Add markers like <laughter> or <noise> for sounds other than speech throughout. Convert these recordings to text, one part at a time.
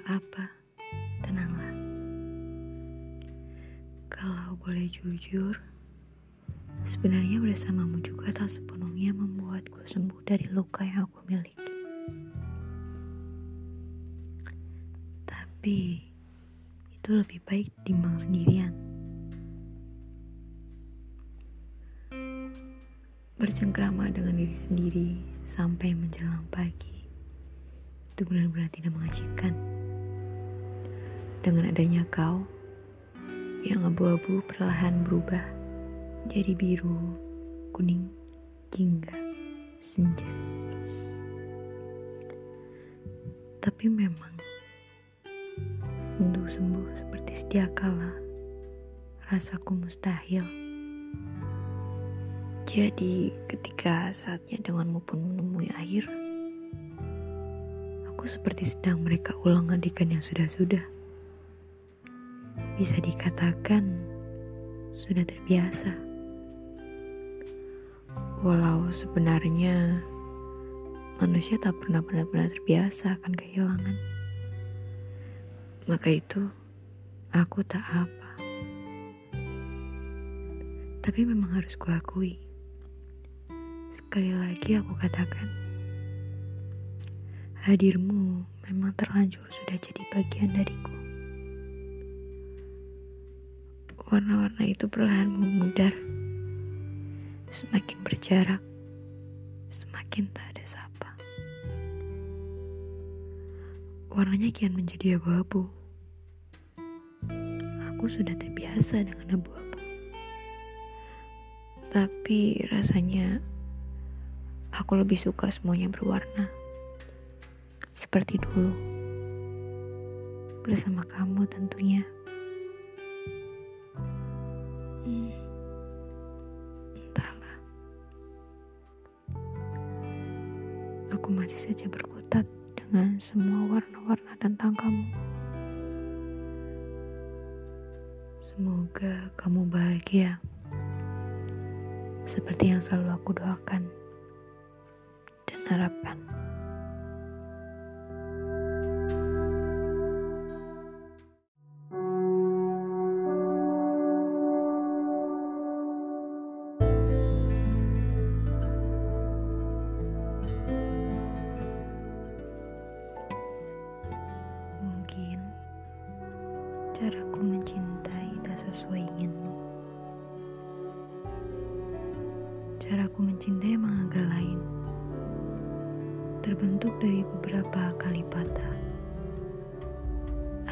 Tak apa, tenanglah. Kalau boleh jujur, sebenarnya bersamamu juga tak sepenuhnya membuatku sembuh dari luka yang aku miliki. Tapi itu lebih baik timbang sendirian. Bercengkrama dengan diri sendiri sampai menjelang pagi itu benar-benar tidak mengasyikkan dengan adanya kau yang abu-abu perlahan berubah jadi biru, kuning, jingga, senja. Tapi memang untuk sembuh seperti sedia kala rasaku mustahil. Jadi ketika saatnya denganmu pun menemui akhir, aku seperti sedang mereka ulang adegan yang sudah-sudah bisa dikatakan sudah terbiasa. Walau sebenarnya manusia tak pernah benar-benar terbiasa akan kehilangan. Maka itu aku tak apa. Tapi memang harus kuakui. Sekali lagi aku katakan, hadirmu memang terlanjur sudah jadi bagian dariku. Warna-warna itu perlahan memudar. Semakin berjarak, semakin tak ada sapa. Warnanya kian menjadi abu-abu. Aku sudah terbiasa dengan abu-abu. Tapi rasanya aku lebih suka semuanya berwarna. Seperti dulu. Bersama kamu tentunya. Aku masih saja berkutat dengan semua warna-warna tentang kamu. Semoga kamu bahagia, seperti yang selalu aku doakan dan harapkan. Caraku mencintai tak sesuai inginmu. Caraku mencintai emang agak lain. Terbentuk dari beberapa kali patah.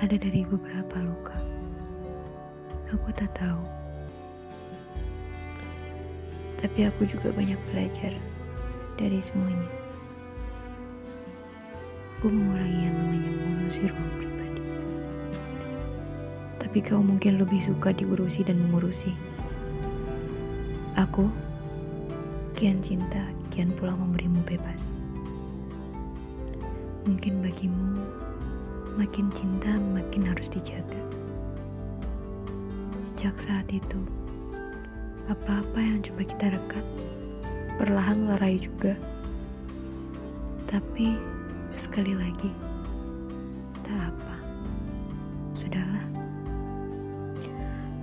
Ada dari beberapa luka. Aku tak tahu. Tapi aku juga banyak belajar dari semuanya. Aku mengurangi yang namanya mengusir ruang tapi kau mungkin lebih suka diurusi dan mengurusi. Aku kian cinta, kian pula memberimu bebas. Mungkin bagimu, makin cinta makin harus dijaga. Sejak saat itu, apa-apa yang coba kita rekat, perlahan lerai juga. Tapi sekali lagi, tak apa.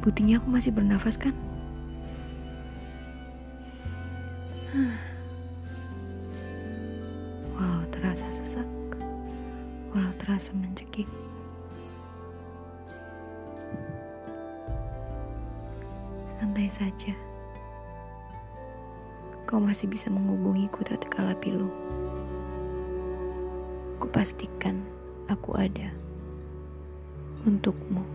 Buktinya aku masih bernafas kan? <sighs> Wow, terasa sesak. Walau terasa mencekik. Santai saja. Kau masih bisa menghubungiku tak kala pilu. Kupastikan aku ada untukmu.